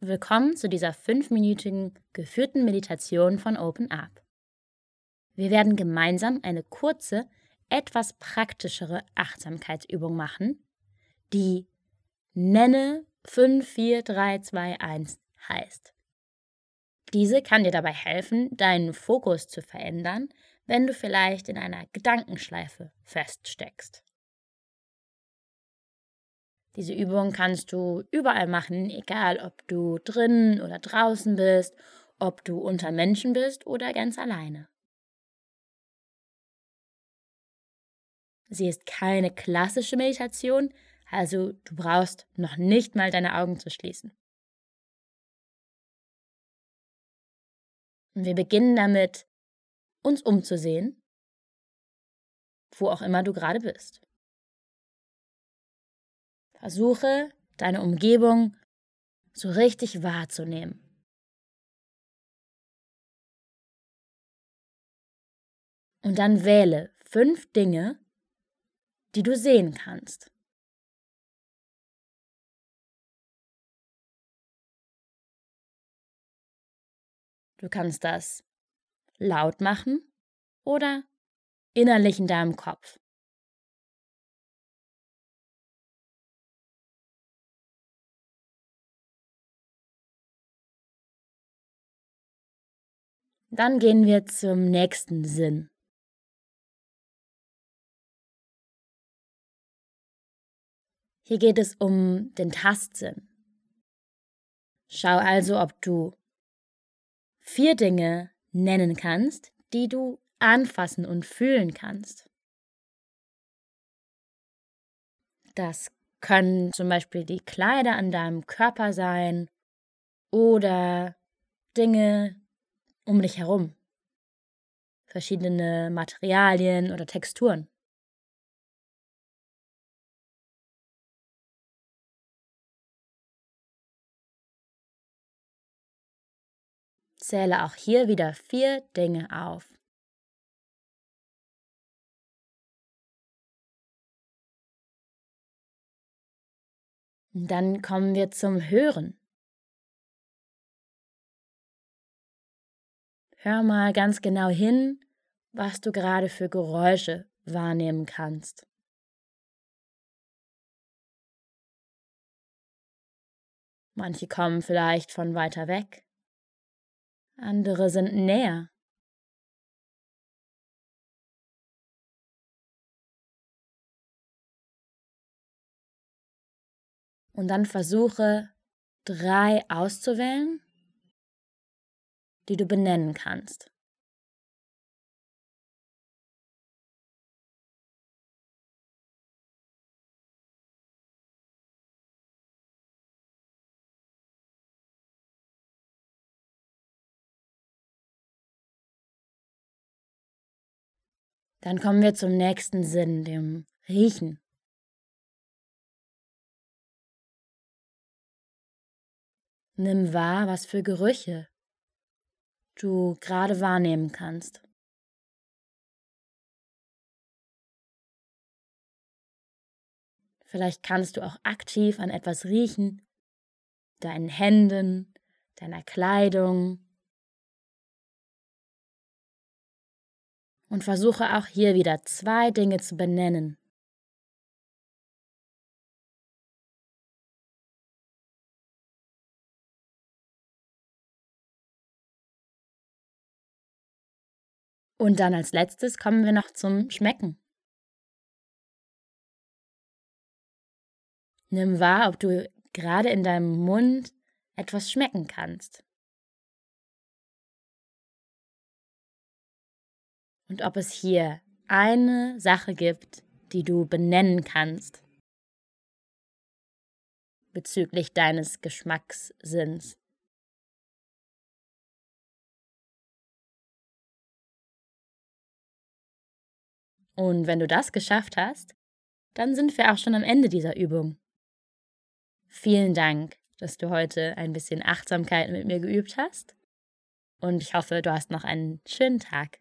Willkommen zu dieser fünfminütigen geführten Meditation von Open Up. Wir werden gemeinsam eine kurze, etwas praktischere Achtsamkeitsübung machen, die Nenne 54321 heißt. Diese kann dir dabei helfen, deinen Fokus zu verändern, wenn du vielleicht in einer Gedankenschleife feststeckst. Diese Übung kannst du überall machen, egal ob du drinnen oder draußen bist, ob du unter Menschen bist oder ganz alleine. Sie ist keine klassische Meditation, also du brauchst noch nicht mal deine Augen zu schließen. Wir beginnen damit, uns umzusehen, wo auch immer du gerade bist. Versuche, deine Umgebung so richtig wahrzunehmen. Und dann wähle fünf Dinge, die du sehen kannst. Du kannst das laut machen oder innerlich in deinem Kopf. Dann gehen wir zum nächsten Sinn. Hier geht es um den Tastsinn. Schau also, ob du vier Dinge nennen kannst, die du anfassen und fühlen kannst. Das können zum Beispiel die Kleider an deinem Körper sein oder Dinge, um dich herum. Verschiedene Materialien oder Texturen. Zähle auch hier wieder vier Dinge auf. Dann kommen wir zum Hören. Hör mal ganz genau hin, was du gerade für Geräusche wahrnehmen kannst. Manche kommen vielleicht von weiter weg, andere sind näher. Und dann versuche drei auszuwählen die du benennen kannst. Dann kommen wir zum nächsten Sinn, dem Riechen. Nimm wahr, was für Gerüche du gerade wahrnehmen kannst. Vielleicht kannst du auch aktiv an etwas riechen, deinen Händen, deiner Kleidung. Und versuche auch hier wieder zwei Dinge zu benennen. Und dann als letztes kommen wir noch zum Schmecken. Nimm wahr, ob du gerade in deinem Mund etwas schmecken kannst. Und ob es hier eine Sache gibt, die du benennen kannst bezüglich deines Geschmackssinns. Und wenn du das geschafft hast, dann sind wir auch schon am Ende dieser Übung. Vielen Dank, dass du heute ein bisschen Achtsamkeit mit mir geübt hast. Und ich hoffe, du hast noch einen schönen Tag.